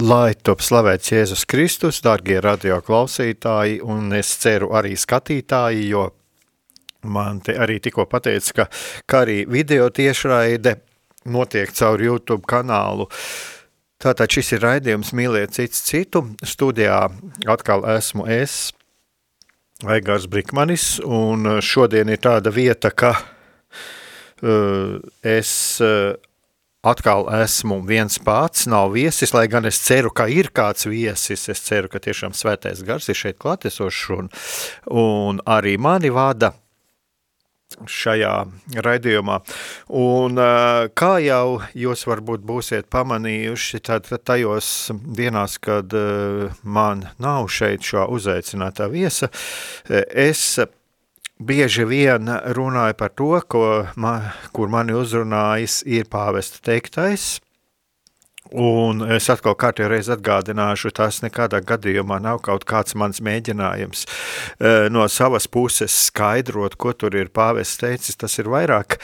Lai top slavēts Jēzus Kristus, darbie radioklausītāji, un es ceru arī skatītāji, jo man te arī tikko pateica, ka, ka arī video tiešraide notiek caur YouTube kanālu. Tātad šis ir raidījums Mīliet cits citu. Studijā atkal esmu es, Aigars Brikmanis, un šodien ir tāda vieta, ka uh, es uh, atkal esmu viens pats, nav viesis, lai gan es ceru, ka ir kāds viesis, es ceru, ka tiešām svētais gars ir šeit klātesošs un, un arī mani vada šajā raidījumā. Un kā jau jūs varbūt būsiet pamanījuši, tad tajos dienās, kad man nav šeit šo uzaicinātā viesa, es bieži vien runāju par to, ko, man, kur mani uzrunājis ir pāvesta teiktais, Un es atkal kārtīgi reiz atgādināšu, tas nekādā gadījumā nav kaut kāds mans mēģinājums no savas puses skaidrot, ko tur ir pāvests teicis. Tas ir vairāk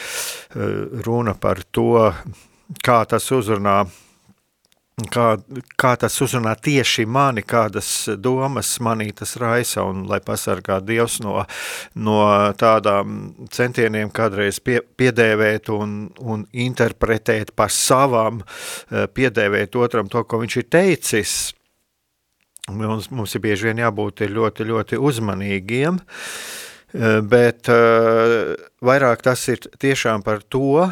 runa par to, kā tas uzrunā kā, kā tas uzrunā tieši mani, kādas domas manī tas raisa, un lai pasargā Dievs no, no tādām centieniem kādreiz pie, piedēvēt un, un interpretēt par savām, eh, piedēvēt otram to, ko viņš ir teicis. Mums, mums ir bieži vien jābūt ļoti, ļoti uzmanīgiem, eh, bet uh, vairāk tas ir tiešām par to,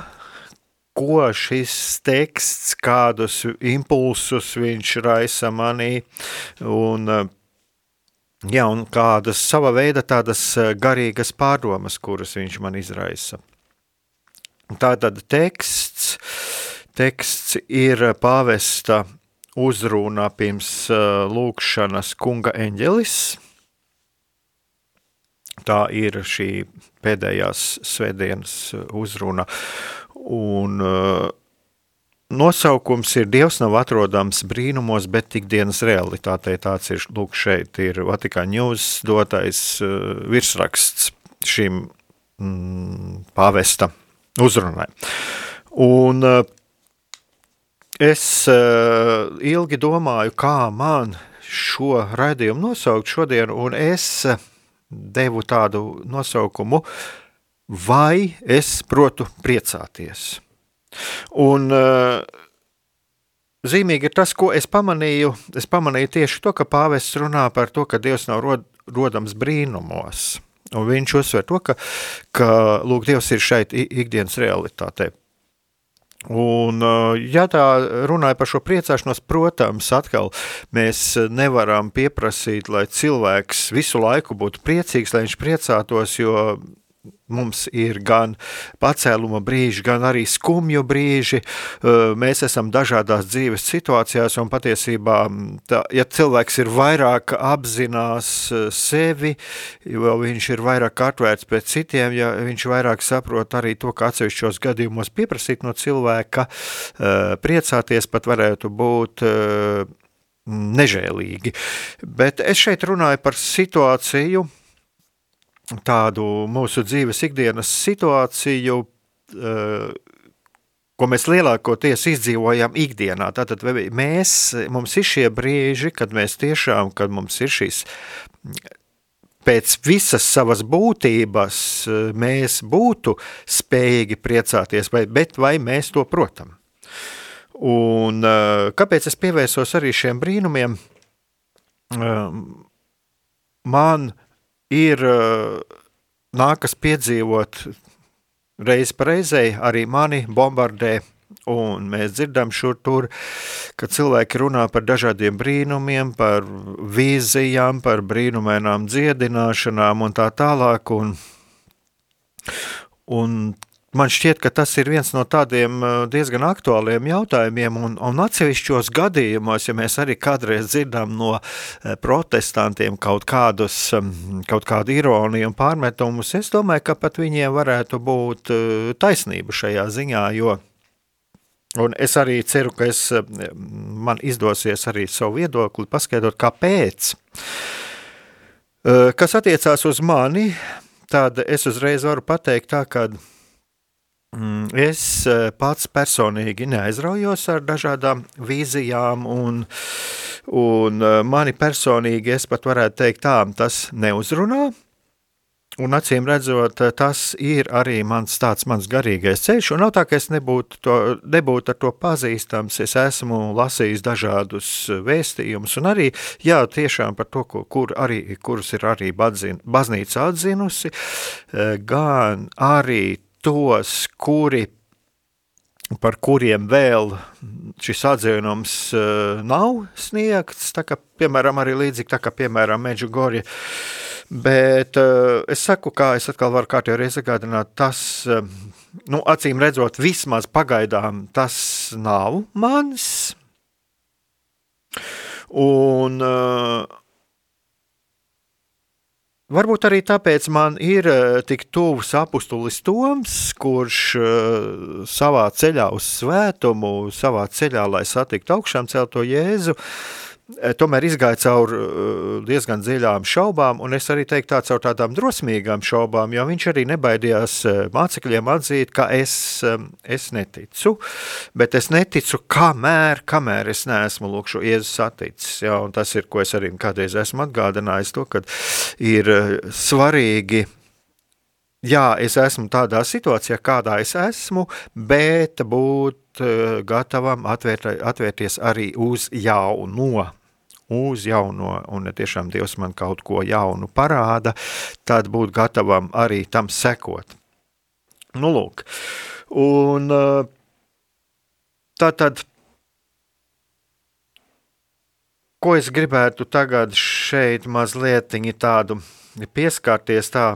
ko šis teksts, kādus impulsus viņš raisa manī, un, jā, un kādas sava veida tādas garīgas pārdomas, kuras viņš man izraisa. Tātad teksts, teksts ir pāvesta uzrunā pirms lūkšanas kunga eņģelis. Tā ir šī pēdējās svētdienas uzruna. Un uh, nosaukums ir Dievs nav atrodams brīnumos, bet ikdienas realitātei. Tāds ir, lūk, šeit ir Vatikāna News dotais uh, virsraksts šim mm, pāvesta uzrunai. Un uh, es uh, ilgi domāju, kā man šo raidījumu nosaukt šodien, un es devu tādu nosaukumu uh, vai es protu priecāties. Un uh, zīmīgi ir tas, ko es pamanīju. Es pamanīju tieši to, ka pāvests runā par to, ka Dievs nav rod, rodams brīnumos. Un viņš uzsver to, ka, ka lūk, Dievs ir šeit ikdienas realitātē. Un, eh, ja tā runāja par šo priecāšanos, protams, atkal mēs nevaram pieprasīt, lai cilvēks visu laiku būtu priecīgs, lai viņš priecātos, jo Mums ir gan pacēluma brīži, gan arī skumju brīži. Mēs esam dažādās dzīves situācijās, un patiesībā, tā, ja cilvēks ir vairāk apzinās sevi, jo viņš ir vairāk atvērts pēc citiem, ja viņš vairāk saprot arī to, ka atsevišķos gadījumos pieprasīt no cilvēka, priecāties pat varētu būt nežēlīgi. Bet es šeit runāju par situāciju, tādu mūsu dzīves ikdienas situāciju, uh, ko mēs lielākoties izdzīvojam ikdienā. Tātad mēs, mums ir šie brīži, kad mēs tiešām, kad mums ir šīs pēc visas savas būtības mēs būtu spējīgi priecāties, vai, bet vai mēs to protam. Un kāpēc es pievērsos arī šiem brīnumiem? man ir nākas piedzīvot reiz pa reizei, arī mani bombardē Un mēs dzirdam šur tur, ka cilvēki runā par dažādiem brīnumiem, par vīzijām, par brīnumainām dziedināšanām un tā tālāk. Un, un man šķiet, ka tas ir viens no tādiem uh, diezgan aktuāliem jautājumiem, un, un atsevišķos gadījumos, ja mēs arī kādreiz dzirdam no uh, protestantiem kaut, kādus, um, kaut kādu ironiju un pārmetumus, es domāju, ka pat viņiem varētu būt uh, taisnība šajā ziņā, jo Un es arī ceru, ka es, eh, man izdosies arī savu viedokli paskaidrot, kāpēc. Eh, kas attiecās uz mani, tad es uzreiz varu pateikt tā, ka mm, es eh, pats personīgi neaizraujos ar dažādām vīzijām un, un mani personīgi es pat varētu teikt tā, tas neuzrunā, Un acīm redzot, tas ir arī mans tāds mans garīgais ceļš, un nav tā, ka es nebūtu, to, nebūtu ar to pazīstams, es esmu lasījis dažādus vēstījumus, un arī, jā, tiešām par to, kur arī, kurus ir arī batzin, baznīca atzinusi, eh, gan arī tos, kuri par kuriem vēl šis atzinums uh, nav sniegts, tā kā, piemēram, arī līdzīgi tā kā, piemēram, Međugorja, uh, Bet uh, es saku, kā es atkal varu kārtīgi reizi atgādināt, tas, uh, nu, acīm redzot, vismaz pagaidām tas nav mans. Un uh, Varbūt arī tāpēc man ir tik tuvs apustulis Toms, kurš uh, savā ceļā uz svētumu, savā ceļā, lai satiktu augšām celto Jēzu, Eh, tomēr izgāja cauri eh, diezgan dziļām šaubām, un es arī teiktu tā caur tādām drosmīgām šaubām, jo viņš arī nebaidījās eh, mācekļiem atzīt, ka es, es neticu, bet es neticu kamēr, kamēr es neesmu lūk šo Jēzus saticis, ja, un tas ir, ko es arī kādreiz esmu atgādinājis to, kad ir svarīgi jā, es esmu tādā situācijā, kādā es esmu, bet būt gatavam atvērt, atvērties arī uz jauno. Uz jauno, un tiešām Dievs man kaut ko jaunu parāda, tad būt gatavam arī tam sekot. Nu, lūk, un tā tad, ko es gribētu tagad šeit mazliet tādu pieskārties tā,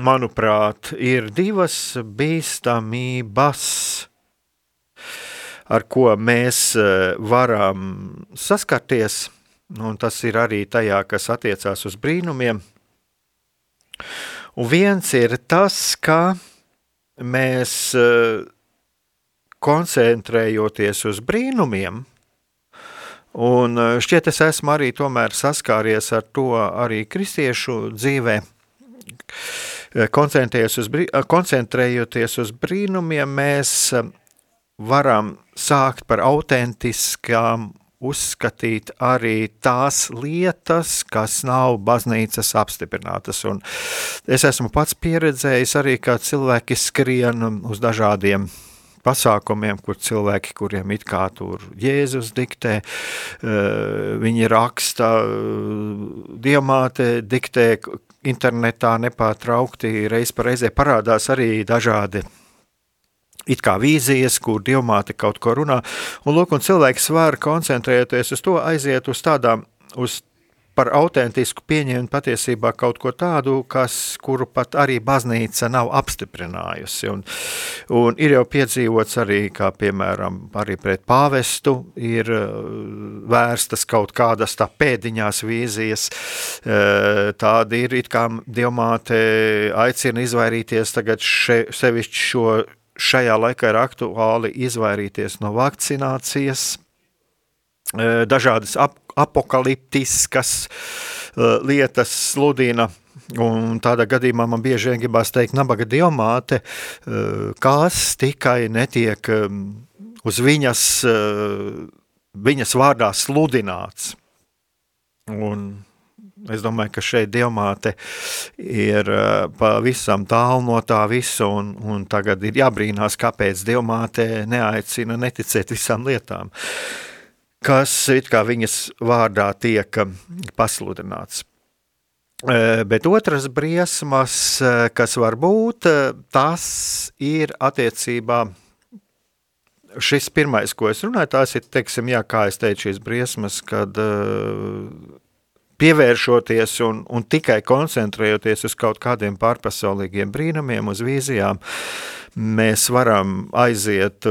manuprāt, ir divas bīstamības, ar ko mēs e, varam saskarties, un tas ir arī tajā, kas attiecās uz brīnumiem. Un viens ir tas, ka mēs e, koncentrējoties uz brīnumiem, un e, šķiet es esmu arī tomēr saskāries ar to arī kristiešu dzīvē, koncentrējoties uz, koncentrējoties uz brīnumiem, mēs varam sākt par autentiskām uzskatīt arī tās lietas, kas nav baznīcas apstiprinātas. Un es esmu pats pieredzējis arī, kā cilvēki skrien uz dažādiem pasākumiem, kur cilvēki, kuriem it kā tur Jēzus diktē, eh, viņi raksta, diamāte diktē internetā nepārtraukti, reiz pa reizē parādās arī dažādi it kā vīzijas, kur dievmāte kaut ko runā, un lūk, un cilvēks var koncentrēties uz to, aiziet uz tādām, uz par autentisku pieņemt patiesībā kaut ko tādu, kas, kuru pat arī baznīca nav apstiprinājusi. Un, un ir jau piedzīvots arī, kā piemēram, arī pret pāvestu ir uh, vērstas kaut kādas tā pēdiņās vīzijas, uh, tādi ir it kā dievmāte aicina izvairīties tagad še, sevišķi šo šajā laikā ir aktuāli izvairīties no vakcinācijas, e, dažādas ap, apakaliptiskas e, lietas sludina. Un tādā gadījumā man bieži vien gribās teikt, nabaga diamāte, e, kas tikai netiek uz viņas, viņas vārdā sludināts. Un Es domāju, ka šeit diamāte ir uh, pavisam tālu no tā visa, un, un tagad ir jābrīnās, kāpēc diamāte neaicina neticēt visām lietām, kas it kā viņas vārdā tiek um, pasludināts. Bet otras briesmas, kas var būt, tas ir attiecībā šis pirmais, ko es runāju, tās ir, teiksim, jā, kā es teicu, šīs briesmas, kad pievēršoties un, un tikai koncentrējoties uz kaut kādiem pārpasaulīgiem brīnumiem, uz vīzijām, mēs varam aiziet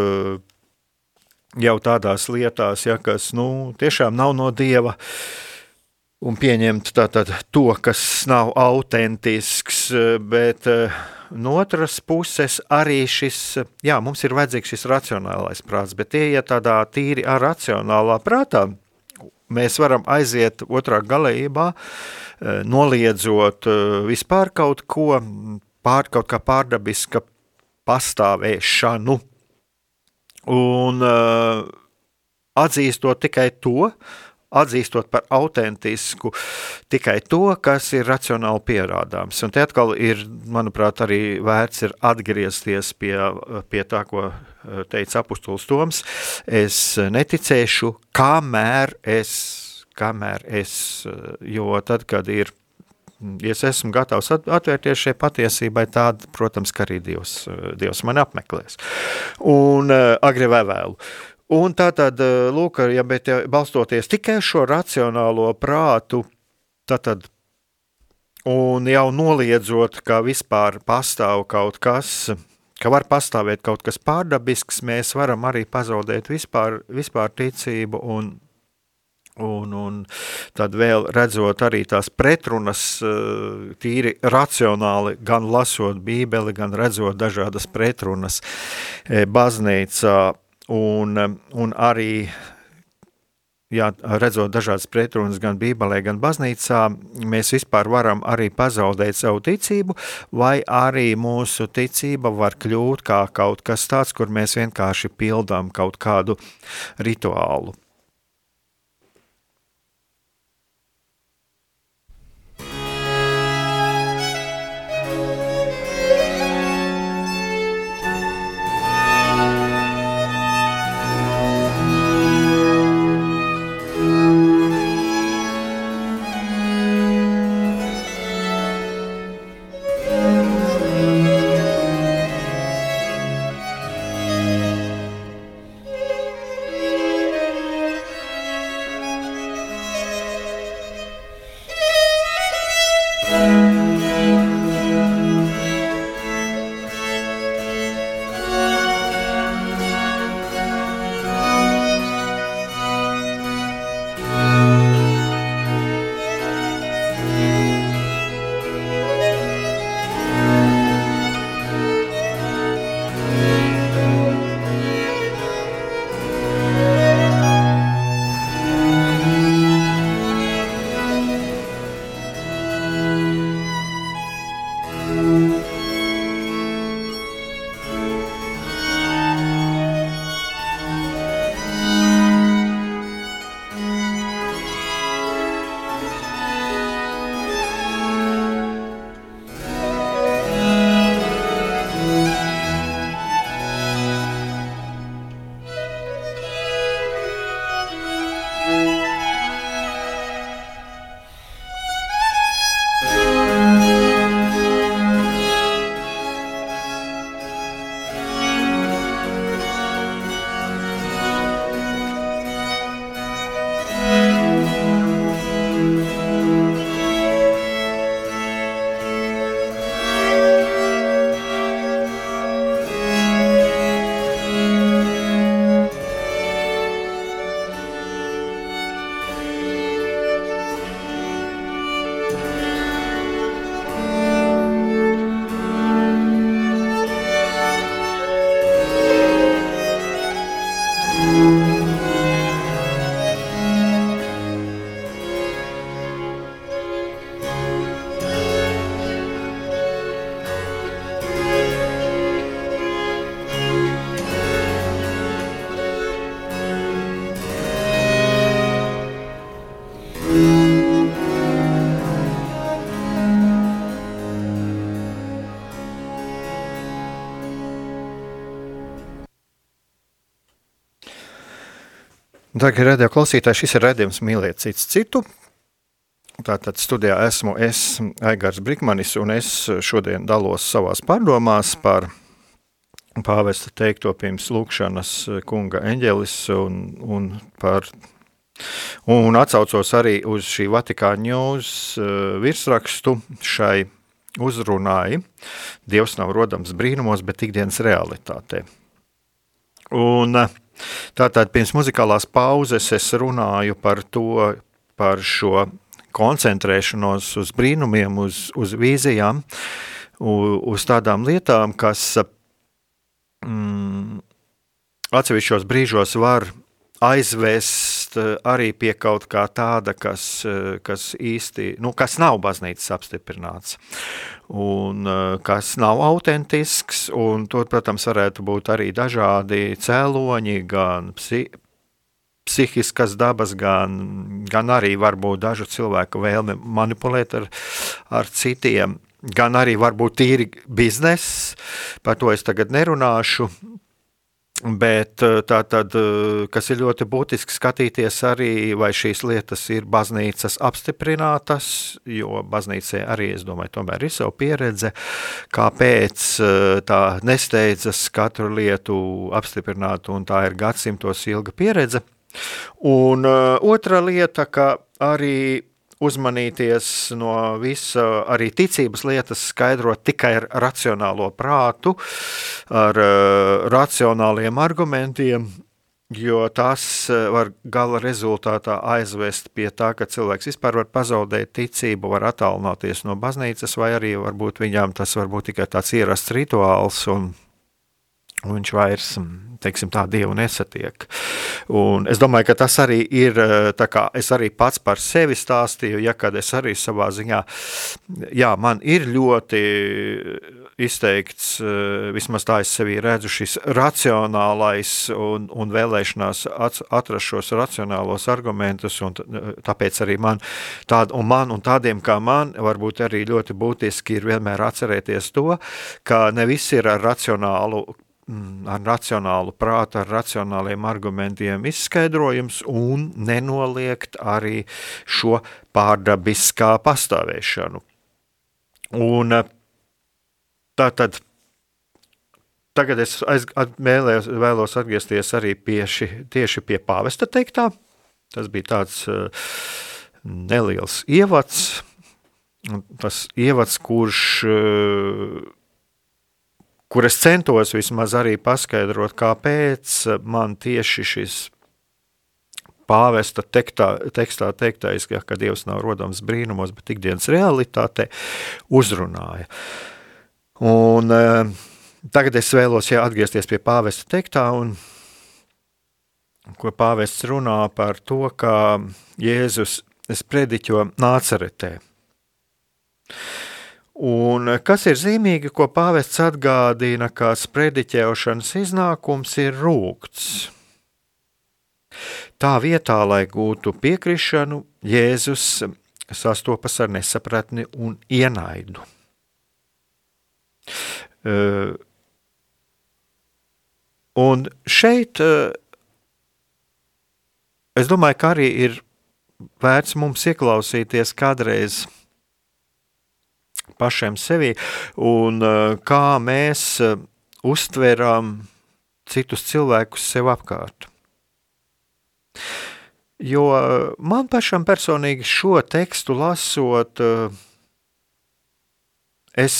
jau tādās lietās, ja, kas nu, tiešām nav no Dieva, un pieņemt tātad to, kas nav autentisks, bet no otras puses arī šis, jā, mums ir vajadzīgs šis racionālais prāts, bet tie iet tādā tīri ar racionālā prātā, mēs varam aiziet otrā galējībā, noliedzot vispār kaut ko, pār kaut kā pārdabiska pastāvēšanu, Un uh, atzīstot tikai to, atzīstot par autentisku tikai to, kas ir racionāli pierādāms. Un te atkal ir, manuprāt, arī vērts ir atgriezties pie, pie tā, ko uh, teica apustuls Toms. Es neticēšu, kamēr es, kamēr es, uh, jo tad, kad ir ja es esmu gatavs atvērties šai patiesībai, tad, protams, ka arī Dievs, Dievs mani apmeklēs. Un uh, agri vai vēlu. Un tā tad, eh, lūk, ja, bet, ja balstoties tikai šo racionālo prātu, tad un jau noliedzot, ka vispār pastāv kaut kas, ka var pastāvēt kaut kas pārdabisks, mēs varam arī pazaudēt vispār, vispār ticību un Un, un tad vēl redzot arī tās pretrunas, eh, tīri racionāli, gan lasot Bībeli, gan redzot dažādas pretrunas eh, baznīcā, un, un arī jā, redzot dažādas pretrunas gan Bībelē, gan baznīcā, mēs vispār varam arī pazaudēt savu ticību, vai arī mūsu ticība var kļūt kā kaut kas tāds, kur mēs vienkārši pildām kaut kādu rituālu. Darbie radio klausītāji, šis ir redzējums mīlēt cits citu. Tātad studijā esmu es, Aigars Brikmanis, un es šodien dalos savās pārdomās par pāvesta teikto pirms lūkšanas kunga eņģelis un, un par un atsaucos arī uz šī Vatikāņu ņūs virsrakstu šai uzrunāja. Dievs nav rodams brīnumos, bet ikdienas realitātē. Un tātad pirms muzikālās pauzes es runāju par to, par šo koncentrēšanos uz brīnumiem, uz, uz vīzijām, uz tādām lietām, kas mm, atsevišķos brīžos var aizvest arī pie kaut kā tāda, kas, kas īsti, nu, kas nav baznīcas apstiprināts un kas nav autentisks, un tur, protams, varētu būt arī dažādi cēloņi, gan psi, psihiskas dabas, gan, gan arī varbūt dažu cilvēku vēlme manipulēt ar, ar citiem, gan arī varbūt tīri bizness, par to es tagad nerunāšu, Bet tā tad, kas ir ļoti būtiski skatīties arī, vai šīs lietas ir baznīcas apstiprinātas, jo baznīcai arī, es domāju, tomēr ir savu pieredze, kāpēc tā nesteidzas katru lietu apstiprināt, un tā ir gadsimtos ilga pieredze. Un otra lieta, ka arī uzmanīties no visa, arī ticības lietas skaidrot tikai ar racionālo prātu, ar uh, racionāliem argumentiem, jo tas uh, var gala rezultātā aizvest pie tā, ka cilvēks vispār var pazaudēt ticību, var attālināties no baznīcas, vai arī varbūt viņām tas var būt tikai tāds ierasts rituāls un un viņš vairs teiksim, tā dievu nesatiek. Un es domāju, ka tas arī ir, kā es arī pats par sevi stāstīju, ja kad es arī savā ziņā, jā, man ir ļoti izteikts, vismaz tā es sevī redzu, šis racionālais un, un vēlēšanās atrast šos racionālos argumentus, un tāpēc arī man, tād, un man un tādiem kā man, varbūt arī ļoti būtiski ir vienmēr atcerēties to, ka ne viss ir ar racionālu Mm, ar racionālu prātu, ar racionāliem argumentiem izskaidrojums un nenoliegt arī šo pārdabiskā pastāvēšanu. Un tā tad tagad es aiz, at, vēlējos, vēlos atgriezties arī pie ši, tieši pie pāvesta teiktā. Tas bija tāds uh, neliels ievads, tas ievads, kurš uh, kur es centos vismaz arī paskaidrot, kāpēc man tieši šis pāvesta tektā, tekstā teiktais, ka, Dievs nav rodams brīnumos, bet ikdienas realitātē, uzrunāja. Un, uh, tagad es vēlos ja, atgriezties pie pāvesta teiktā, un ko pāvests runā par to, ka Jēzus prediķo nācaretē. Un kas ir zīmīgi, ko pāvests atgādina, kā sprediķēšanas iznākums ir rūkts. Tā vietā, lai gūtu piekrišanu, Jēzus sastopas ar nesapratni un ienaidu. Uh, un šeit uh, es domāju, ka arī ir vērts mums ieklausīties kādreiz pašiem sevi un uh, kā mēs uh, uztveram citus cilvēkus sev apkārt. Jo uh, man pašam personīgi šo tekstu lasot, es,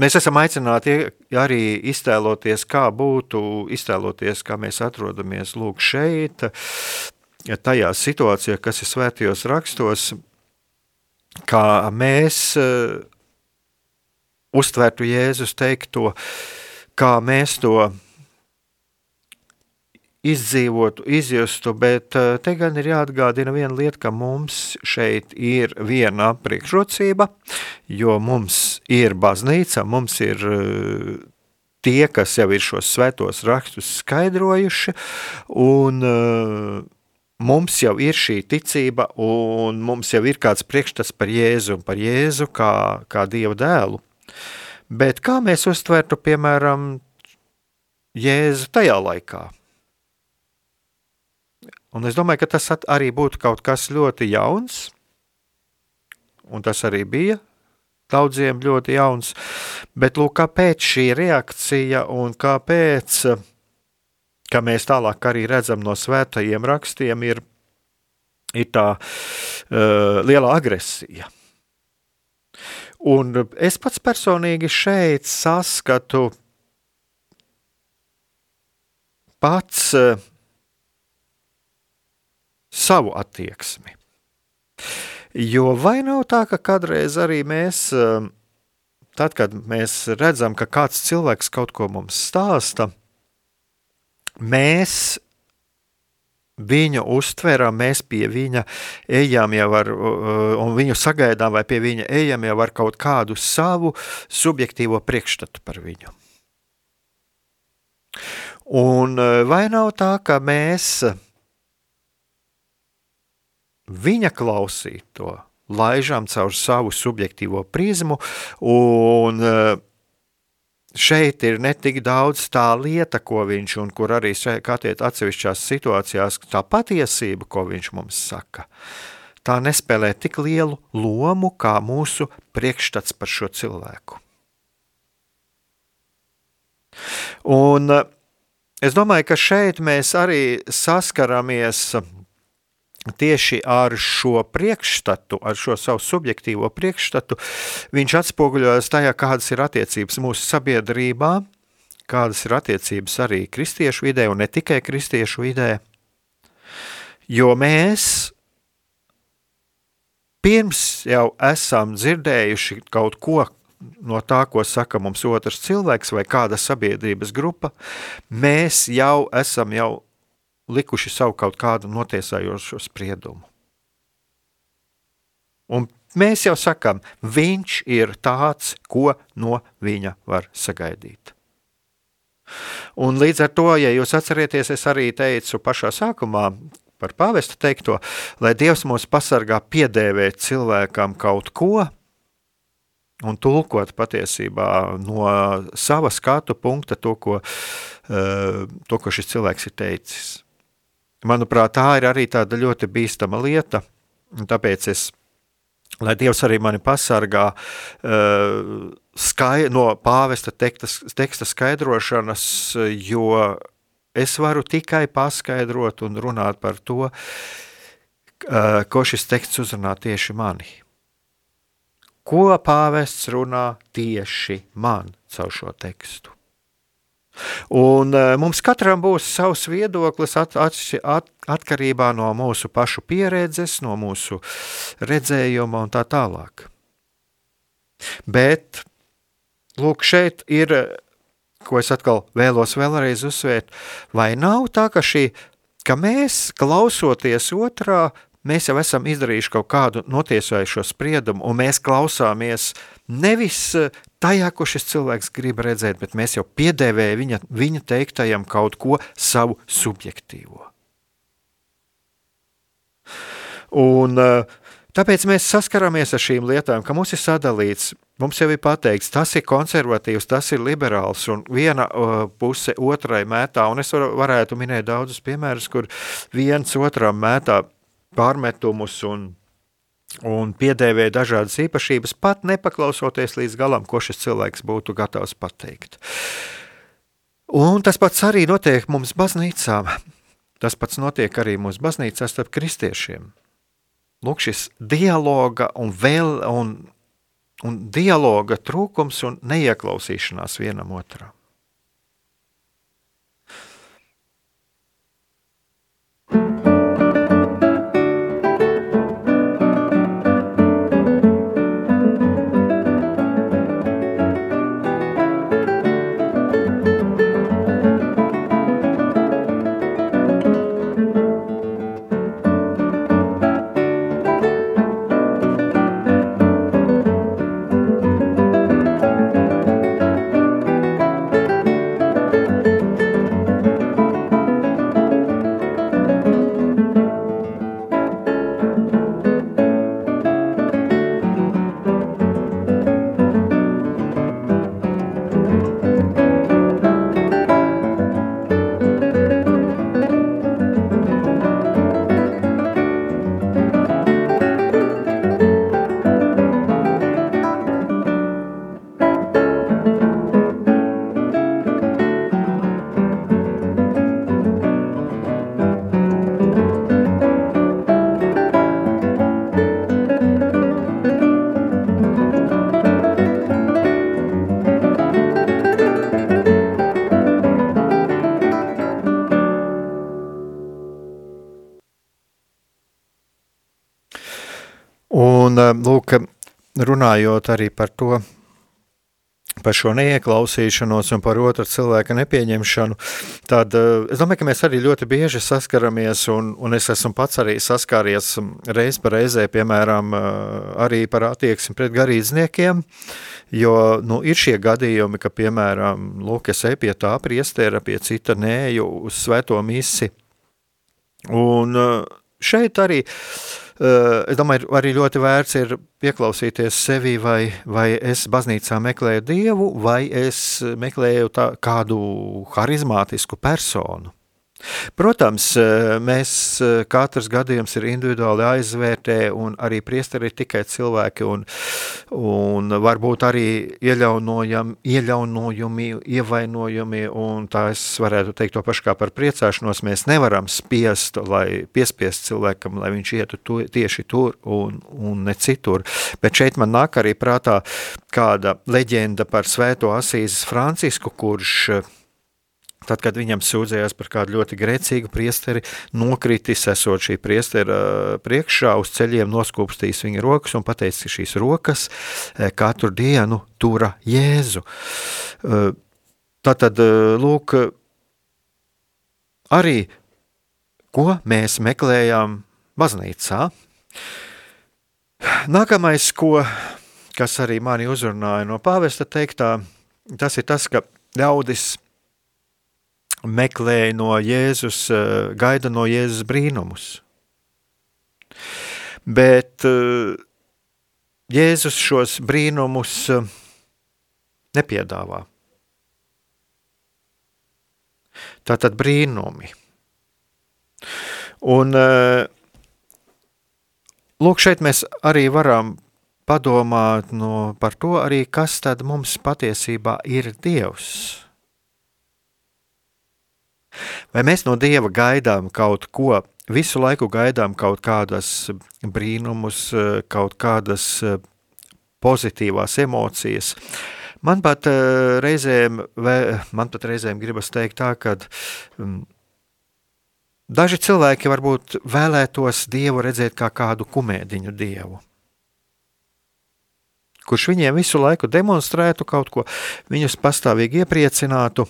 mēs esam aicināti arī iztēloties, kā būtu, iztēloties, kā mēs atrodamies lūk šeit, tajā situācijā, kas ir svētajos rakstos, kā mēs uztvertu Jēzus teikto, kā mēs to izdzīvotu, izjustu, bet uh, te gan ir jāatgādina viena lieta, ka mums šeit ir viena priekšrocība, jo mums ir baznīca, mums ir uh, tie, kas jau ir šos svētos rakstus skaidrojuši, un uh, mums jau ir šī ticība, un mums jau ir kāds priekšstats par Jēzu un par Jēzu kā, kā Dieva dēlu. Bet kā mēs uztvertu, piemēram, Jēzu tajā laikā? Un es domāju, ka tas arī būtu kaut kas ļoti jauns, un tas arī bija daudziem ļoti jauns. Bet lūk, kāpēc šī reakcija un kāpēc, kā mēs tālāk arī redzam no svētajiem rakstiem, ir, ir tā uh, liela agresija. Un es pats personīgi šeit saskatu pats uh, savu attieksmi. Jo vai nav tā, ka kādreiz arī mēs, um, tad, kad mēs redzam, ka kāds cilvēks kaut ko mums stāsta, mēs viņu uztveram, mēs pie viņa ejam jau ar, un viņu sagaidām, vai pie viņa ejam jau ar kaut kādu savu subjektīvo priekšstatu par viņu. Un uh, vai nav tā, ka mēs viņa klausīto, laižam caur savu subjektīvo prizmu, un eh, šeit ir ne tik daudz tā lieta, ko viņš, un kur arī katiet atsevišķās situācijās, tā patiesība, ko viņš mums saka, tā nespēlē tik lielu lomu, kā mūsu priekšstats par šo cilvēku. Un eh, es domāju, ka šeit mēs arī saskaramies tieši ar šo priekšstatu, ar šo savu subjektīvo priekšstatu, viņš atspoguļojas tajā, kādas ir attiecības mūsu sabiedrībā, kādas ir attiecības arī kristiešu vidē un ne tikai kristiešu vidē. Jo mēs pirms jau esam dzirdējuši kaut ko no tā, ko saka mums otrs cilvēks vai kāda sabiedrības grupa, mēs jau esam jau likuši savu kaut kādu notiesājošo spriedumu. Un mēs jau sakām, viņš ir tāds, ko no viņa var sagaidīt. Un līdz ar to, ja jūs atcerieties, es arī teicu pašā sākumā par pāvesta teikto, lai Dievs mūs pasargā piedēvēt cilvēkam kaut ko, un tulkot patiesībā no sava skatu punkta to, ko, uh, to, ko šis cilvēks ir teicis. Manuprāt, tā ir arī tāda ļoti bīstama lieta, un tāpēc es, lai Dievs arī mani pasargā uh, skai, no pāvesta teksta, teksta skaidrošanas, jo es varu tikai paskaidrot un runāt par to, uh, ko šis teksts uzrunā tieši mani. Ko pāvests runā tieši man caur šo tekstu? Un uh, mums katram būs savs viedoklis at, at, at, atkarībā no mūsu pašu pieredzes, no mūsu redzējuma un tā tālāk. Bet, lūk, šeit ir, ko es atkal vēlos vēlreiz uzsvērt, vai nav tā, ka šī, ka mēs klausoties otrā, mēs jau esam izdarījuši kaut kādu notiesājušo spriedumu, un mēs klausāmies nevis eh, tajā, ko šis cilvēks grib redzēt, bet mēs jau piedēvējam viņa, viņa teiktajam kaut ko savu subjektīvo. Un, eh, tāpēc mēs saskaramies ar šīm lietām, ka mums ir sadalīts. Mums jau ir pateikts, tas ir konservatīvs, tas ir liberāls, un viena uh, puse otrai mētā. Un es var, varētu minēt daudzus piemērus, kur viens otram mētā pārmetumus un, un piedēvē dažādas īpašības, pat nepaklausoties līdz galam, ko šis cilvēks būtu gatavs pateikt. Un tas pats arī notiek mums baznīcām. Tas pats notiek arī mūsu baznīcā starp kristiešiem. Lūk, šis dialoga un, vēl, un, un dialoga trūkums un neieklausīšanās vienam otram. Lūk, runājot arī par to, par šo neieklausīšanos un par otru cilvēka nepieņemšanu, tad uh, es domāju, ka mēs arī ļoti bieži saskaramies, un, un es esmu pats arī saskāries reiz pa reizē, piemēram, uh, arī par attieksmi pret garīdzniekiem, jo nu, ir šie gadījumi, ka, piemēram, lūk, es eju pie tā priestera, pie cita nēju uz svēto misi, un uh, šeit arī uh, Eh, es domāju, arī ļoti vērts ir pieklausīties sevi, vai, vai es baznīcā meklēju dievu, vai es meklēju tā, kādu harizmātisku personu. Protams, eh, mēs eh, katrs gadījums ir individuāli aizvērtē, un arī priesteri ir tikai cilvēki, un, un varbūt arī ieļaunojami, ieļaunojumi, ievainojumi, un tā es varētu teikt to pašu kā par priecāšanos, mēs nevaram spiest, lai piespiest cilvēkam, lai viņš ietu tu, tieši tur un, un ne citur, bet šeit man nāk arī prātā kāda leģenda par svēto Asīzes Francisku, kurš Tad, kad viņam sūdzējās par kādu ļoti grēcīgu priesteri, nokritis, esot šī priestera priekšā, uz ceļiem noskūpstījis viņa rokas un pateicis, ka šīs rokas eh, katru dienu tura Jēzu. Eh, tātad, eh, lūk, arī ko mēs meklējām baznīcā. Nākamais, ko, kas arī mani uzrunāja no pāvesta teiktā, tas ir tas, ka ļaudis meklē no Jēzus, eh, gaida no Jēzus brīnumus. Bet eh, Jēzus šos brīnumus eh, nepiedāvā. Tātad brīnumi. Un lūk, šeit mēs arī varam padomāt no, par to arī, kas tad mums patiesībā ir Dievs. Vai mēs no Dieva gaidām kaut ko, visu laiku gaidām kaut kādas brīnumus, kaut kādas pozitīvās emocijas? Man pat eh, reizēm, man pat reizēm gribas teikt tā, ka mm, daži cilvēki varbūt vēlētos Dievu redzēt kā kādu kumēdiņu Dievu kurš viņiem visu laiku demonstrētu kaut ko, viņus pastāvīgi iepriecinātu,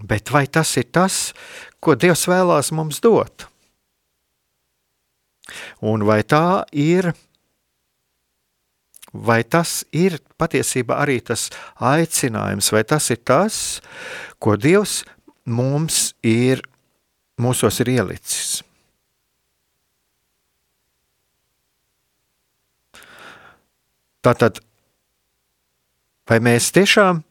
Bet vai tas ir tas, ko Dievs vēlās mums dot? Un vai tā ir, vai tas ir patiesībā arī tas aicinājums, vai tas ir tas, ko Dievs mums ir, mūsos ir ielicis? Tātad, vai mēs tiešām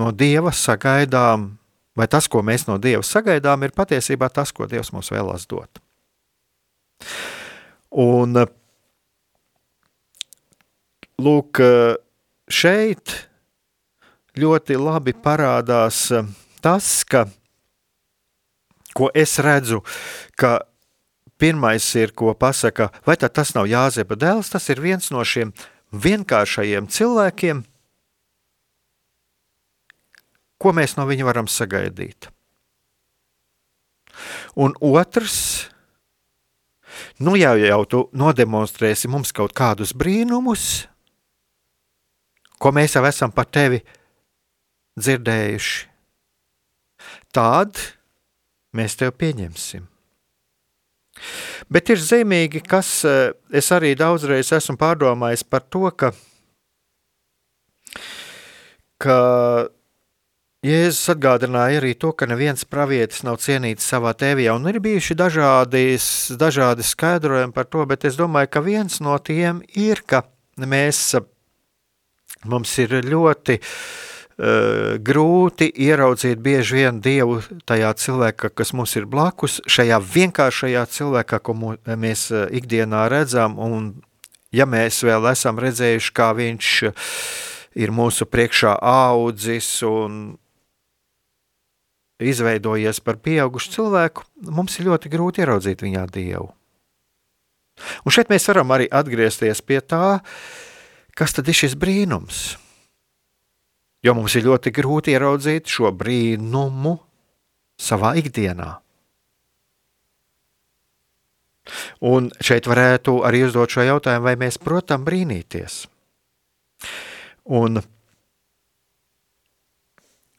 no Dieva sagaidām, vai tas, ko mēs no Dieva sagaidām, ir patiesībā tas, ko Dievs mums vēlās dot. Un lūk, šeit ļoti labi parādās tas, ka, ko es redzu, ka pirmais ir, ko pasaka, vai tas nav Jāzepa dēls, tas ir viens no šiem vienkāršajiem cilvēkiem, Ko mēs no viņa varam sagaidīt? Un otrs, nu jau, jau tu nodemonstrēsi mums kaut kādus brīnumus, ko mēs jau esam par tevi dzirdējuši, tad mēs tevi pieņemsim. Bet ir zīmīgi, kas eh, es arī daudzreiz esmu pārdomājis par to, ka, ka Jēzus atgādināja arī to, ka neviens pravietis nav cienīts savā tēvijā, un ir bijuši dažādi, dažādi skaidrojumi par to, bet es domāju, ka viens no tiem ir, ka mēs, mums ir ļoti uh, grūti ieraudzīt bieži vien Dievu tajā cilvēkā, kas mums ir blakus, šajā vienkāršajā cilvēkā, ko mēs uh, ikdienā redzam, un ja mēs vēl esam redzējuši, kā viņš ir mūsu priekšā audzis un izveidojies par pieaugušu cilvēku, mums ir ļoti grūti ieraudzīt viņā dievu. Un šeit mēs varam arī atgriezties pie tā, kas tad ir šis brīnums. Jo mums ir ļoti grūti ieraudzīt šo brīnumu savā ikdienā. Un šeit varētu arī uzdot šo jautājumu, vai mēs, protams, brīnīties. Un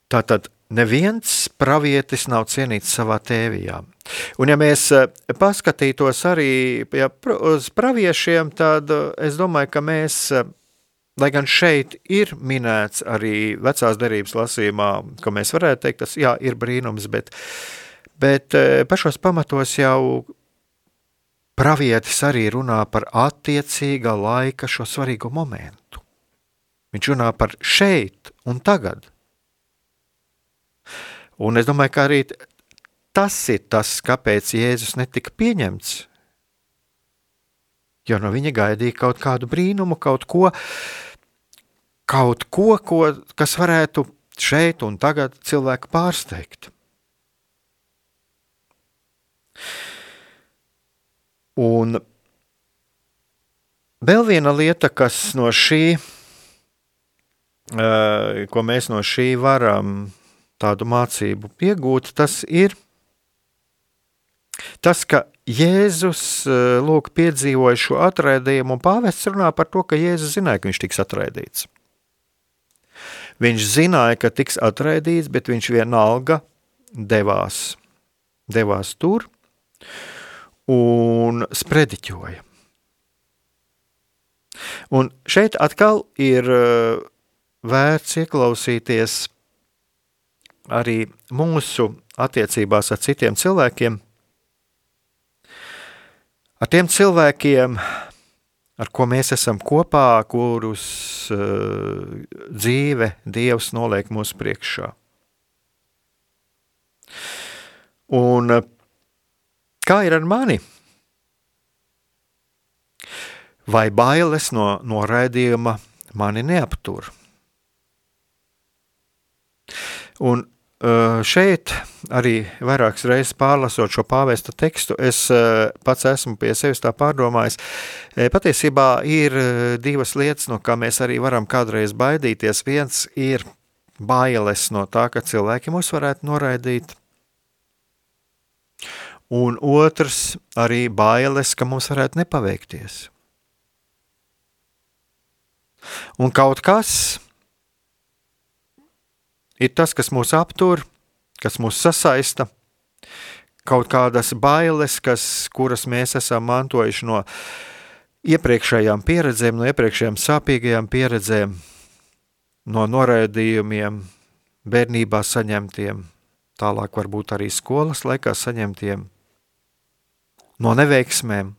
tā tad neviens pravietis nav cienīts savā tēvijā. Un ja mēs eh, paskatītos arī ja, uz praviešiem, tad eh, es domāju, ka mēs, eh, lai gan šeit ir minēts arī vecās derības lasījumā, ka mēs varētu teikt, tas jā, ir brīnums, bet, bet pašos pamatos jau pravietis arī runā par attiecīgā laika šo svarīgo momentu. Viņš runā par šeit un tagad. Un es domāju, ka arī tas ir tas, kāpēc Jēzus netika pieņemts. Jo no viņa gaidīja kaut kādu brīnumu, kaut ko, kaut ko, ko kas varētu šeit un tagad cilvēku pārsteigt. Un vēl viena lieta, kas no šī, ko mēs no šī varam tādu mācību iegūt, tas ir tas, ka Jēzus lūk, piedzīvoja šo atraidījumu, un pāvests runā par to, ka Jēzus zināja, ka viņš tiks atraidīts. Viņš zināja, ka tiks atraidīts, bet viņš vienalga devās, devās tur, un sprediķoja. Un šeit atkal ir eh, vērts ieklausīties arī mūsu attiecībās ar citiem cilvēkiem, ar tiem cilvēkiem, ar ko mēs esam kopā, kurus uh, dzīve Dievs noliek mūsu priekšā. Un uh, Kā ir ar mani? Vai bailes no noraidījuma mani neaptur? Un šeit arī vairākas reizes pārlasot šo pāvesta tekstu, es pats esmu pie sevis tā pārdomājis. Patiesībā ir divas lietas, no kā mēs arī varam kādreiz baidīties. Viens ir bailes no tā, ka cilvēki mūs varētu noraidīt un otrs arī bailes, ka mums varētu nepaveikties. Un kaut kas ir tas, kas mūs aptur, kas mūs sasaista, kaut kādas bailes, kas, kuras mēs esam mantojuši no iepriekšējām pieredzēm, no iepriekšējām sāpīgajām pieredzēm, no noraidījumiem, bērnībā saņemtiem, tālāk varbūt arī skolas laikā saņemtiem no neveiksmēm,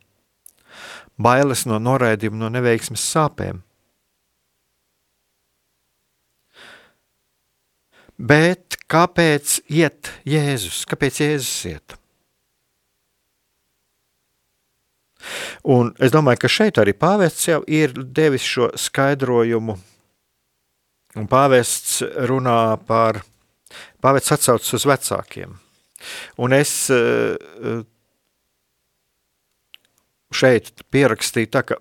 bailes no noraidījuma, no neveiksmes sāpēm. Bet kāpēc iet Jēzus? Kāpēc Jēzus iet? Un es domāju, ka šeit arī pāvests jau ir devis šo skaidrojumu. Un pāvests runā par, pāvests atsaucas uz vecākiem. Un es uh, šeit pierakstīja tā, ka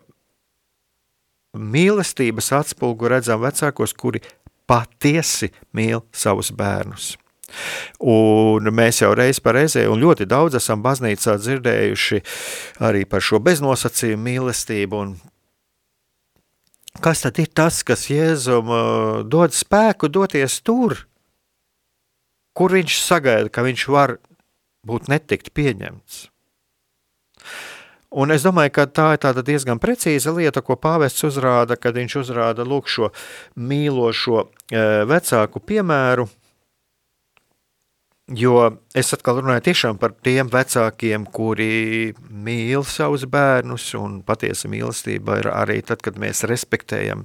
mīlestības atspulgu redzam vecākos, kuri patiesi mīl savus bērnus. Un mēs jau reiz par reizē, un ļoti daudz esam baznīcā dzirdējuši arī par šo beznosacījumu mīlestību. Kas tad ir tas, kas Jēzum uh, dod spēku doties tur, kur viņš sagaida, ka viņš var būt netikt pieņemts? Un es domāju, ka tā ir diezgan precīza lieta, ko pāvests uzrāda, kad viņš uzrāda lūk, šo mīlošo e, vecāku piemēru. Jo es atkal runāju par tiem vecākiem, kuri mīl savus bērnus, un patiesa mīlestība ir arī tad, kad mēs respektējam,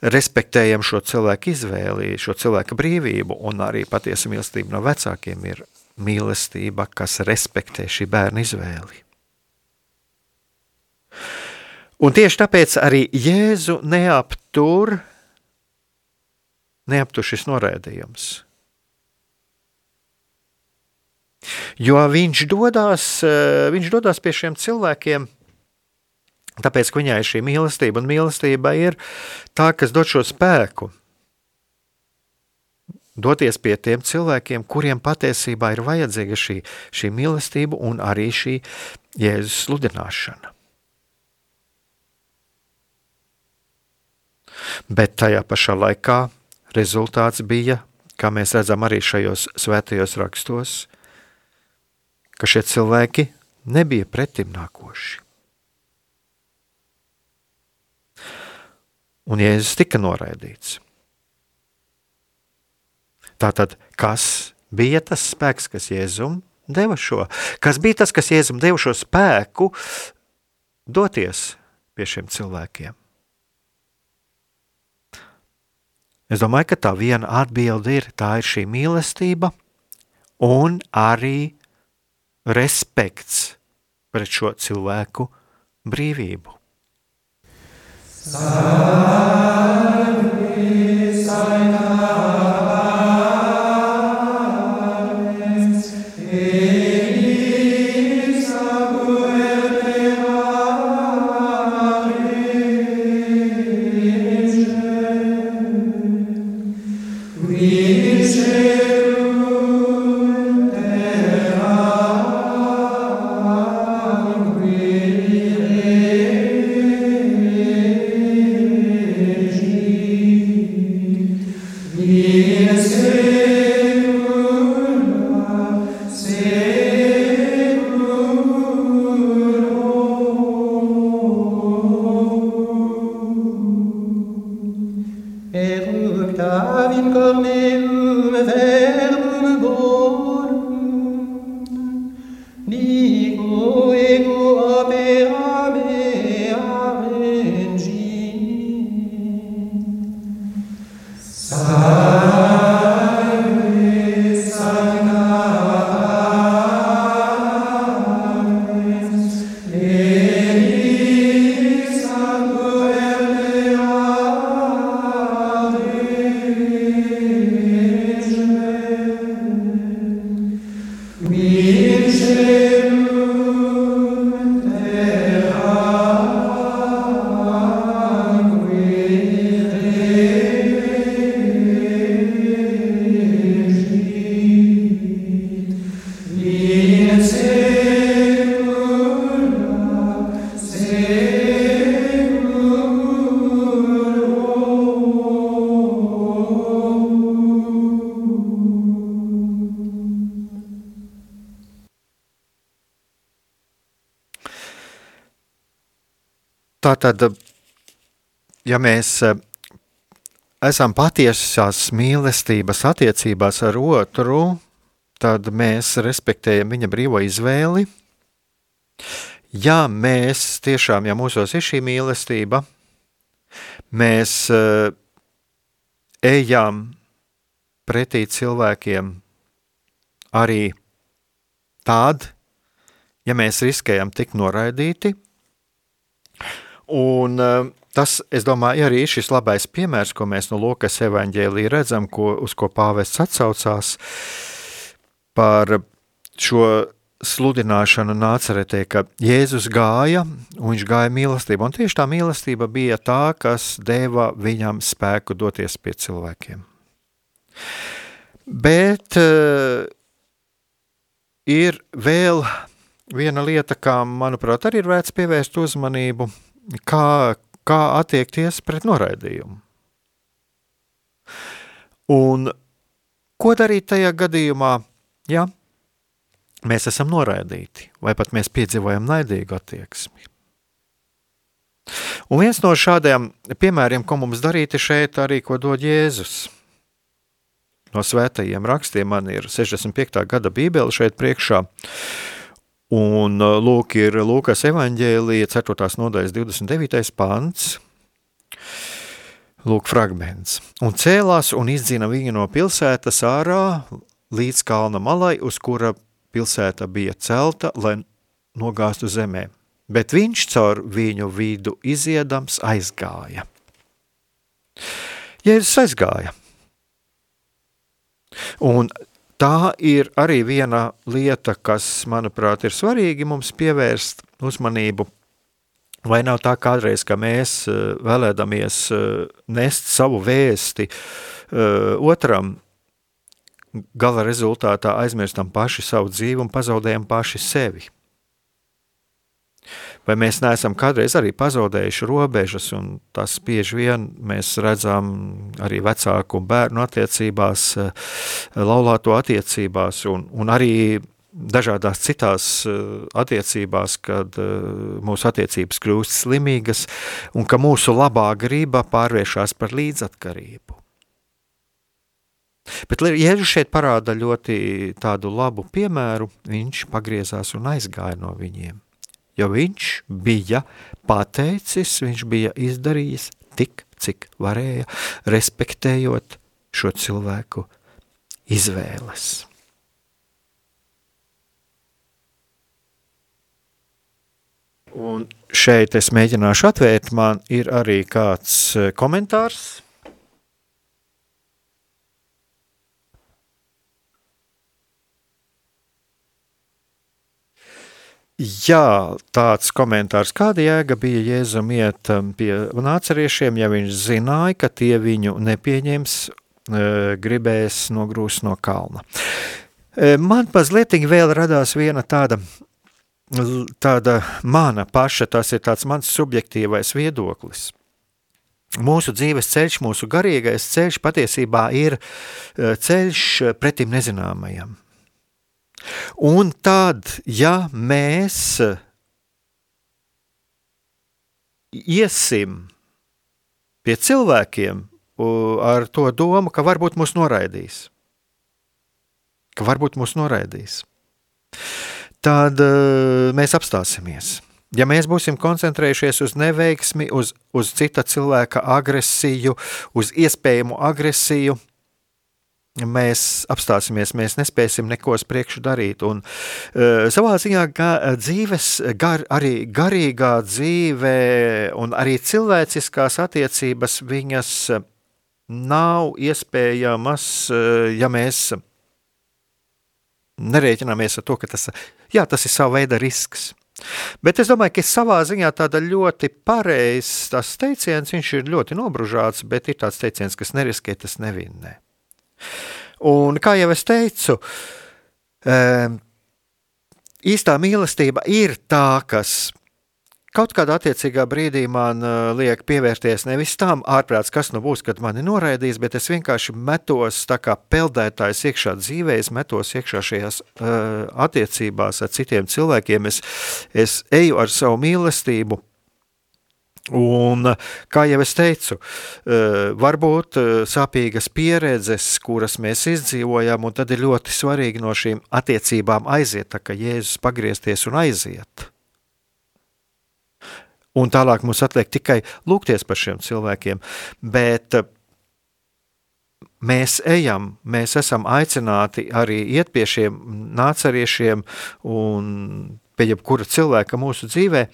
respektējam šo cilvēku izvēli, šo cilvēku brīvību, un arī patiesa mīlestība no vecākiem ir mīlestība, kas respektē šī bērna izvēli. Un tieši tāpēc arī Jēzu neaptur, neaptur šis noraidījums. Jo viņš dodas, eh, viņš dodas pie šiem cilvēkiem, tāpēc, ka viņai ir šī mīlestība, un mīlestība ir tā, kas dod šo spēku. doties pie tiem cilvēkiem, kuriem patiesībā ir vajadzīga šī, šī mīlestība un arī šī Jēzus sludināšana. Bet tajā pašā laikā rezultāts bija, kā mēs redzam arī šajos svētajos rakstos, ka šie cilvēki nebija pretimnākoši. Un Jēzus tika noraidīts. Tātad, kas bija tas spēks, kas Jēzum deva šo? Kas bija tas, kas Jēzum deva šo spēku doties pie šiem cilvēkiem? Es domāju, ka tā viena atbilde ir, tā ir šī mīlestība un arī respekts pret šo cilvēku brīvību. Salve, salve. Sin. Tātad, ja mēs eh, esam patiesās mīlestības attiecībās ar otru, tad mēs respektējam viņa brīvo izvēli. Ja mēs tiešām, ja mūsos ir šī mīlestība, mēs uh, ejam pretī cilvēkiem arī tad, ja mēs riskējam tikt noraidīti, Un eh, tas, es domāju, arī ir šis labais piemērs, ko mēs no Lokas evaņģēlī redzam, ko, uz ko pāvests atsaucās par šo sludināšanu nāceretē, ka Jēzus gāja, un viņš gāja mīlestību, un tieši tā mīlestība bija tā, kas deva viņam spēku doties pie cilvēkiem. Bet uh, ir vēl viena lieta, kā, manuprāt, arī ir vērts pievērst uzmanību – kā, kā attiekties pret noraidījumu. Un ko darīt tajā gadījumā, ja mēs esam noraidīti, vai pat mēs piedzīvojam naidīgu attieksmi? Un viens no šādiem piemēriem, ko mums darīt, ir šeit arī, ko dod Jēzus. No svētajiem rakstiem man ir 65. gada bībele šeit priekšā. Un uh, lūk, ir Lūkas evanģēlija 4. nodaļas 29. pants. Lūk, fragments. Un cēlās un izdzina viņu no pilsētas ārā līdz kalna malai, uz kura pilsēta bija celta, lai nogāstu zemē. Bet viņš caur viņu vidu iziedams aizgāja. Jēzus aizgāja. Un tā ir arī viena lieta, kas, manuprāt, ir svarīgi mums pievērst uzmanību. Vai nav tā kādreiz, ka mēs eh, vēlēdamies eh, nest savu vēsti eh, otram, gala rezultātā aizmirstam paši savu dzīvi un pazaudējam paši sevi. Vai mēs neesam kādreiz arī pazaudējuši robežas, un tas bieži vien mēs redzam arī vecāku un bērnu attiecībās, eh, laulāto attiecībās, un, un arī dažādās citās uh, attiecībās, kad uh, mūsu attiecības kļūst slimīgas un ka mūsu labā griba pārvēršas par līdzatkarību. Bet Jēzus šeit parāda ļoti tādu labu piemēru. Viņš pagriezās un aizgāja no viņiem. Jo viņš bija pateicis, viņš bija izdarījis tik, cik varēja, respektējot šo cilvēku izvēles. Un šeit es mēģināšu atvērt, man ir arī kāds eh, komentārs. Jā, tāds komentārs, kāda jēga bija Jēzum iet um, pie nāceriešiem, ja viņš zināja, ka tie viņu nepieņems, eh, gribēs nogrūst no kalna. Eh, man mazliet vēl radās viena tāda tāda mana paša, tas ir tāds mans subjektīvais viedoklis. Mūsu dzīves ceļš, mūsu garīgais ceļš patiesībā ir e, ceļš pretim nezināmajam. Un tad, ja mēs iesim pie cilvēkiem ar to domu, ka varbūt mūs noraidīs, ka varbūt mūs noraidīs, tad uh, mēs apstāsimies. Ja mēs būsim koncentrējušies uz neveiksmi, uz, uz cita cilvēka agresiju, uz iespējamu agresiju, mēs apstāsimies, mēs nespēsim neko uz priekšu darīt. Un, uh, savā ziņā ga, dzīves, gar, arī garīgā dzīve un arī cilvēciskās attiecības, viņas nav iespējamas, uh, ja mēs nerēķināmies ar to, ka tas, jā, tas ir sava veida risks. Bet es domāju, ka savā ziņā tāda ļoti pareizs tas teiciens, viņš ir ļoti nobružāts, bet ir tāds teiciens, kas neriskē, tas nevinnē. Un kā jau es teicu, īstā mīlestība ir tā, kas Kaut kādā attiecīgā brīdī man uh, liek pievērties nevis tam ārprāts, kas nu būs, kad mani noraidīs, bet es vienkārši metos tā kā peldētājs iekšā dzīvē, es metos iekšā šajās uh, attiecībās ar citiem cilvēkiem, es, es eju ar savu mīlestību, Un, kā jau es teicu, uh, varbūt uh, sāpīgas pieredzes, kuras mēs izdzīvojam, un tad ir ļoti svarīgi no šīm attiecībām aiziet, tā kā Jēzus pagriezties un aiziet. Un tālāk mums atliek tikai lūgties par šiem cilvēkiem. Bet eh, mēs ejam, mēs esam aicināti arī iet pie šiem nāceriešiem un pie jebkura cilvēka mūsu dzīvē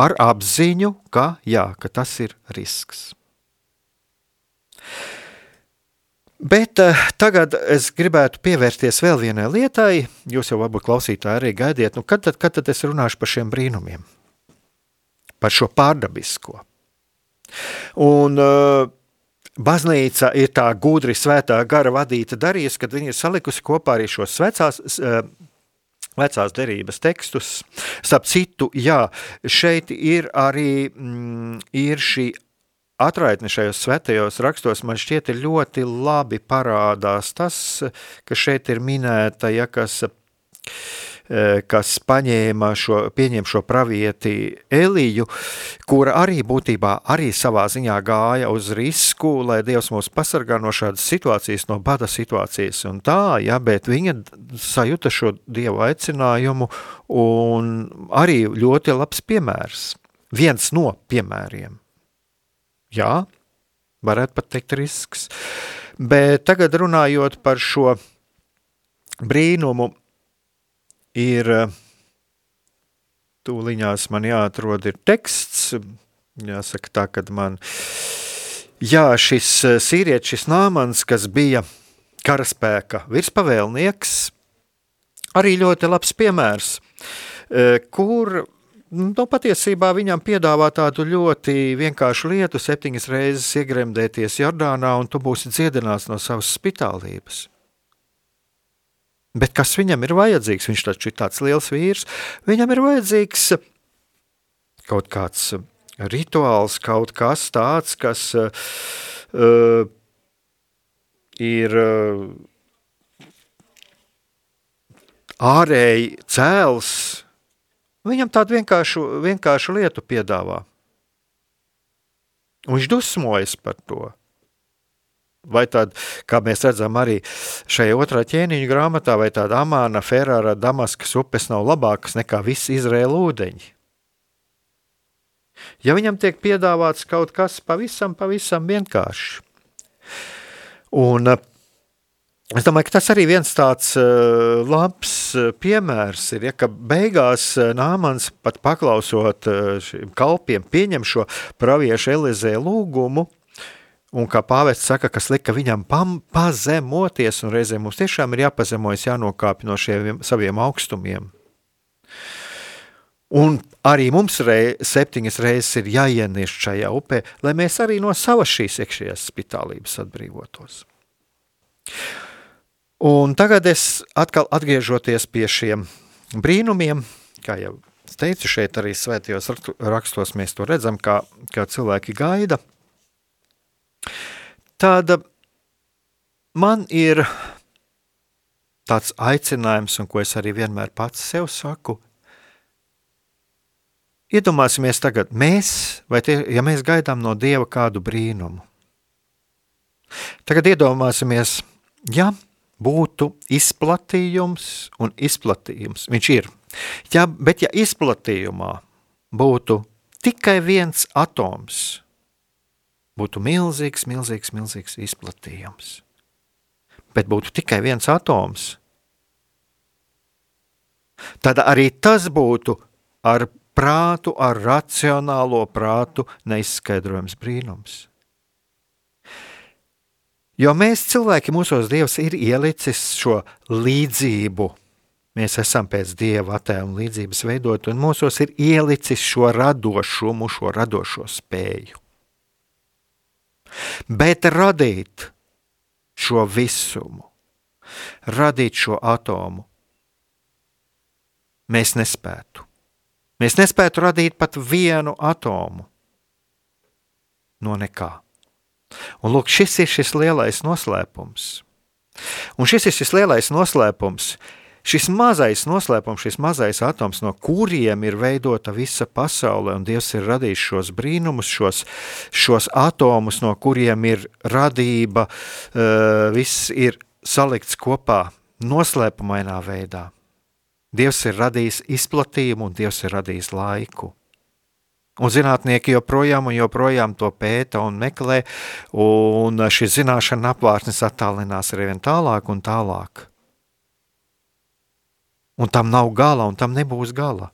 ar apziņu, ka, jā, ka tas ir risks. Bet uh, tagad es gribētu pievērsties vēl vienai lietai. Jūs jau varbūt klausītāji arī gaidiet, nu, kad, tad, kad tad es runāšu par šiem brīnumiem, par šo pārdabisko. Un uh, baznīca ir tā gudri svētā gara vadīta darījusi, kad viņi ir salikusi kopā arī šos vecās, uh, vecās derības tekstus. Starp citu, jā, šeit ir arī mm, ir šī atraitni šajos svētajos rakstos man šķiet ļoti labi parādās tas, ka šeit ir minēta, ja kas, kas paņēma šo, pieņem šo pravieti Eliju, kura arī būtībā arī savā ziņā gāja uz risku, lai Dievs mūs pasargā no šādas situācijas, no bada situācijas un tā, ja, bet viņa sajuta šo Dievu aicinājumu un arī ļoti labs piemērs, viens no piemēriem. Jā, varētu pat teikt risks. Bet tagad runājot par šo brīnumu, ir tūliņās man jāatrod ir teksts, jāsaka tā, kad man, jā, šis sīrietis, šis nāmans, kas bija karaspēka virspavēlnieks, arī ļoti labs piemērs, kur nu, patiesībā viņam piedāvā tādu ļoti vienkāršu lietu, septiņas reizes iegremdēties Jordānā, un tu būsi dziedināts no savas spitālības. Bet kas viņam ir vajadzīgs? Viņš taču ir tāds liels vīrs. Viņam ir vajadzīgs kaut kāds rituāls, kaut kas tāds, kas uh, ir uh, ārēji cēls, viņam tādu vienkāršu, vienkāršu lietu piedāvā. Un viņš dusmojas par to. Vai tāda, kā mēs redzam, arī šajā otrā ķēniņa grāmatā, vai tāda Amāna, Ferrara, Damaskas upes nav labākas nekā visi Izraēla ūdeņi. Ja viņam tiek piedāvāts kaut kas pavisam, pavisam vienkāršs. Un uh, Es domāju, ka tas arī viens tāds uh, labs uh, piemērs ir, ja, ka beigās uh, Nāmans pat paklausot uh, šiem kalpiem pieņem šo praviešu Elizē lūgumu, un kā pāvests saka, kas lika viņam pam, pazemoties, un reizē mums tiešām ir jāpazemojas, jānokāpj no šiem saviem augstumiem. Un arī mums rei, septiņas reizes ir jāienieš šajā upē, lai mēs arī no savas šīs iekšējās spitālības atbrīvotos. Un tagad es atkal atgriežoties pie šiem brīnumiem, kā jau teicu, šeit arī svētajos rakstos mēs to redzam, kā, kā cilvēki gaida. Tad man ir tāds aicinājums, un ko es arī vienmēr pats sev saku. Iedomāsimies tagad, mēs, vai tie, ja mēs gaidām no Dieva kādu brīnumu. Tagad iedomāsimies, ja būtu izplatījums un izplatījums. Viņš ir. Ja, bet ja izplatījumā būtu tikai viens atoms, būtu milzīgs, milzīgs, milzīgs izplatījums. Bet būtu tikai viens atoms, tad arī tas būtu ar prātu, ar racionālo prātu neizskaidrojams brīnums. Jo mēs cilvēki, mūsos Dievs ir ielicis šo līdzību. Mēs esam pēc Dieva attēla un līdzības veidot, un mūsos ir ielicis šo radošumu, šo radošo spēju. Bet radīt šo visumu, radīt šo atomu, mēs nespētu. Mēs nespētu radīt pat vienu atomu no nekā. Un lūk, šis ir šis lielais noslēpums. Un šis ir šis lielais noslēpums, šis mazais noslēpums, šis mazais atoms, no kuriem ir veidota visa pasaule, un Dievs ir radījis šos brīnumus, šos, šos atomus, no kuriem ir radība, uh, viss ir salikts kopā noslēpumainā veidā. Dievs ir radījis izplatījumu, un Dievs ir radījis laiku. Un zinātnieki joprojām, joprojām to pēta un meklē, un šī zināšana apvārtnes attālinās arī vien tālāk un tālāk. Un tam nav gala, un tam nebūs gala.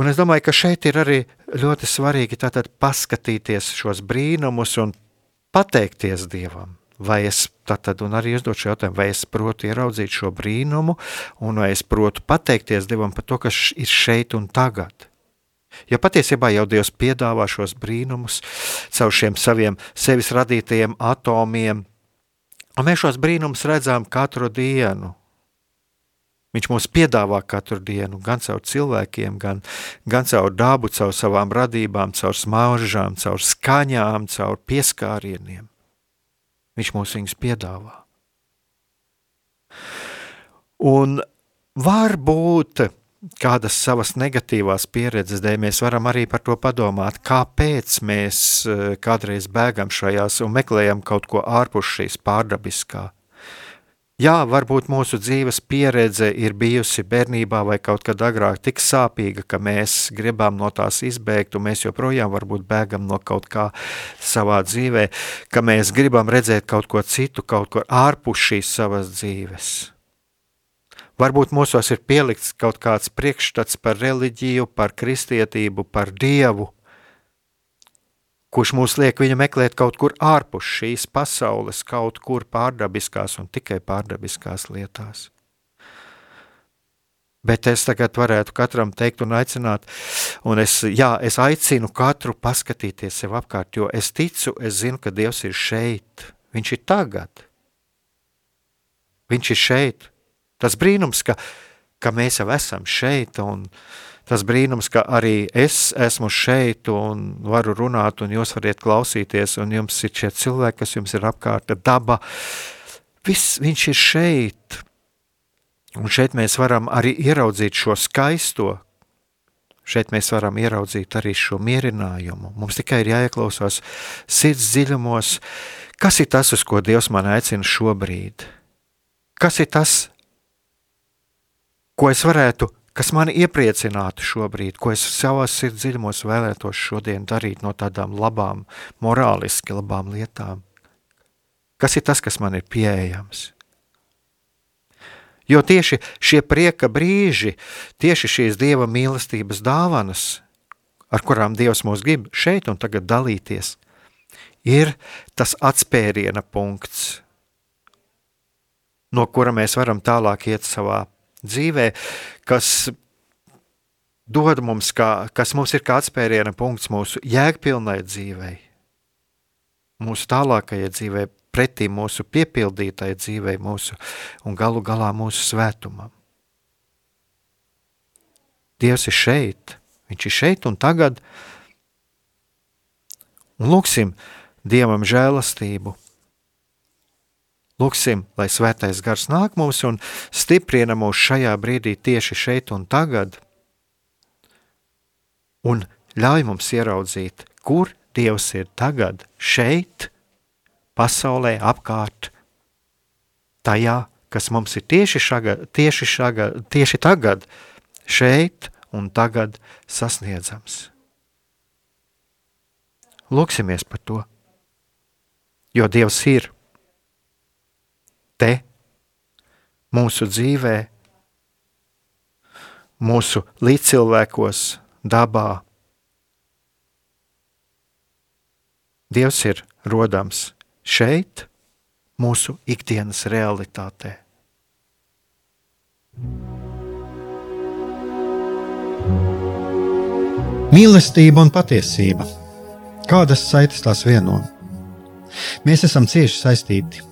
Un es domāju, ka šeit ir arī ļoti svarīgi paskatīties šos brīnumus un pateikties Dievam. Vai es tad arī uzdot šo jautājumu, vai es protu ieraudzīt šo brīnumu, un vai es protu pateikties Dievam par to, kas ir šeit un tagad. Jo patiesībā jau Dievs piedāvā šos brīnumus caur šiem saviem sevis radītajiem atomiem, un mēs šos brīnumus redzam katru dienu. Viņš mums piedāvā katru dienu, gan caur cilvēkiem, gan, gan caur dabu, caur savām radībām, caur smaržām, caur skaņām, caur pieskārieniem. Viņš mums viņus piedāvā. Un varbūt kādas savas negatīvās pieredzes dēļ mēs varam arī par to padomāt, kāpēc mēs eh, kādreiz bēgam šajās un meklējam kaut ko ārpus šīs pārdabiskā. Jā, varbūt mūsu dzīves pieredze ir bijusi bērnībā vai kaut kad agrāk tik sāpīga, ka mēs gribam no tās izbēgt, un mēs joprojām varbūt bēgam no kaut kā savā dzīvē, ka mēs gribam redzēt kaut ko citu, kaut ko ārpus šīs savas dzīves. Varbūt mūsos ir pielikts kaut kāds priekšstats par reliģiju, par kristietību, par dievu, kurš mūs liek viņu meklēt kaut kur ārpus šīs pasaules, kaut kur pārdabiskās un tikai pārdabiskās lietās. Bet es tagad varētu katram teikt un aicināt, un es, jā, es aicinu katru paskatīties sev apkārt, jo es ticu, es zinu, ka Dievs ir šeit, Viņš ir tagad. Viņš ir šeit. Tas brīnums, ka, ka mēs jau esam šeit, un tas brīnums, ka arī es esmu šeit un varu runāt, un jūs varat klausīties, un jums ir šie cilvēki, kas jums ir apkārt, daba. Viss viņš ir šeit. Un šeit mēs varam arī ieraudzīt šo skaisto, Šeit mēs varam ieraudzīt arī šo mierinājumu. Mums tikai ir jāieklausās sirds dziļumos, kas ir tas, uz ko Dievs man aicina šobrīd. Kas ir tas, ko es varētu, kas mani iepriecinātu šobrīd, ko es savā sirds dziļumos vēlētos šodien darīt no tādām labām, morāliski labām lietām? Kas ir tas, kas man ir pieejams? Jo tieši šie prieka brīži, tieši šīs dieva mīlestības dāvanas, ar kurām Dievs mūs grib šeit un tagad dalīties, ir tas atspēriena punkts, no kura mēs varam tālāk iet savā dzīvē, kas dod mums, kā, kas mums ir kā atspēriena punkts mūsu jēgpilnai dzīvei, mūsu tālākajai dzīvei, pretī mūsu piepildītai dzīvei, mūsu un galu galā mūsu svētumam. Dievs ir šeit, Viņš ir šeit un tagad. Un lūksim Dievam žēlastību. Lūksim, lai svētais gars nāk mums un stiprina mūs šajā brīdī tieši šeit un tagad. Un ļauj mums ieraudzīt, kur Dievs ir tagad, šeit, pasaulē, apkārt, tajā, kas mums ir tieši, šaga, tieši, šaga, tieši tagad, šeit un tagad sasniedzams. Lūksimies par to, jo Dievs ir te, mūsu dzīvē, mūsu līdzcilvēkos, dabā. Dievs ir rodams šeit, mūsu ikdienas realitātē. Mīlestība un patiesība. Kādas saites tās vieno? Mēs esam cieši saistīti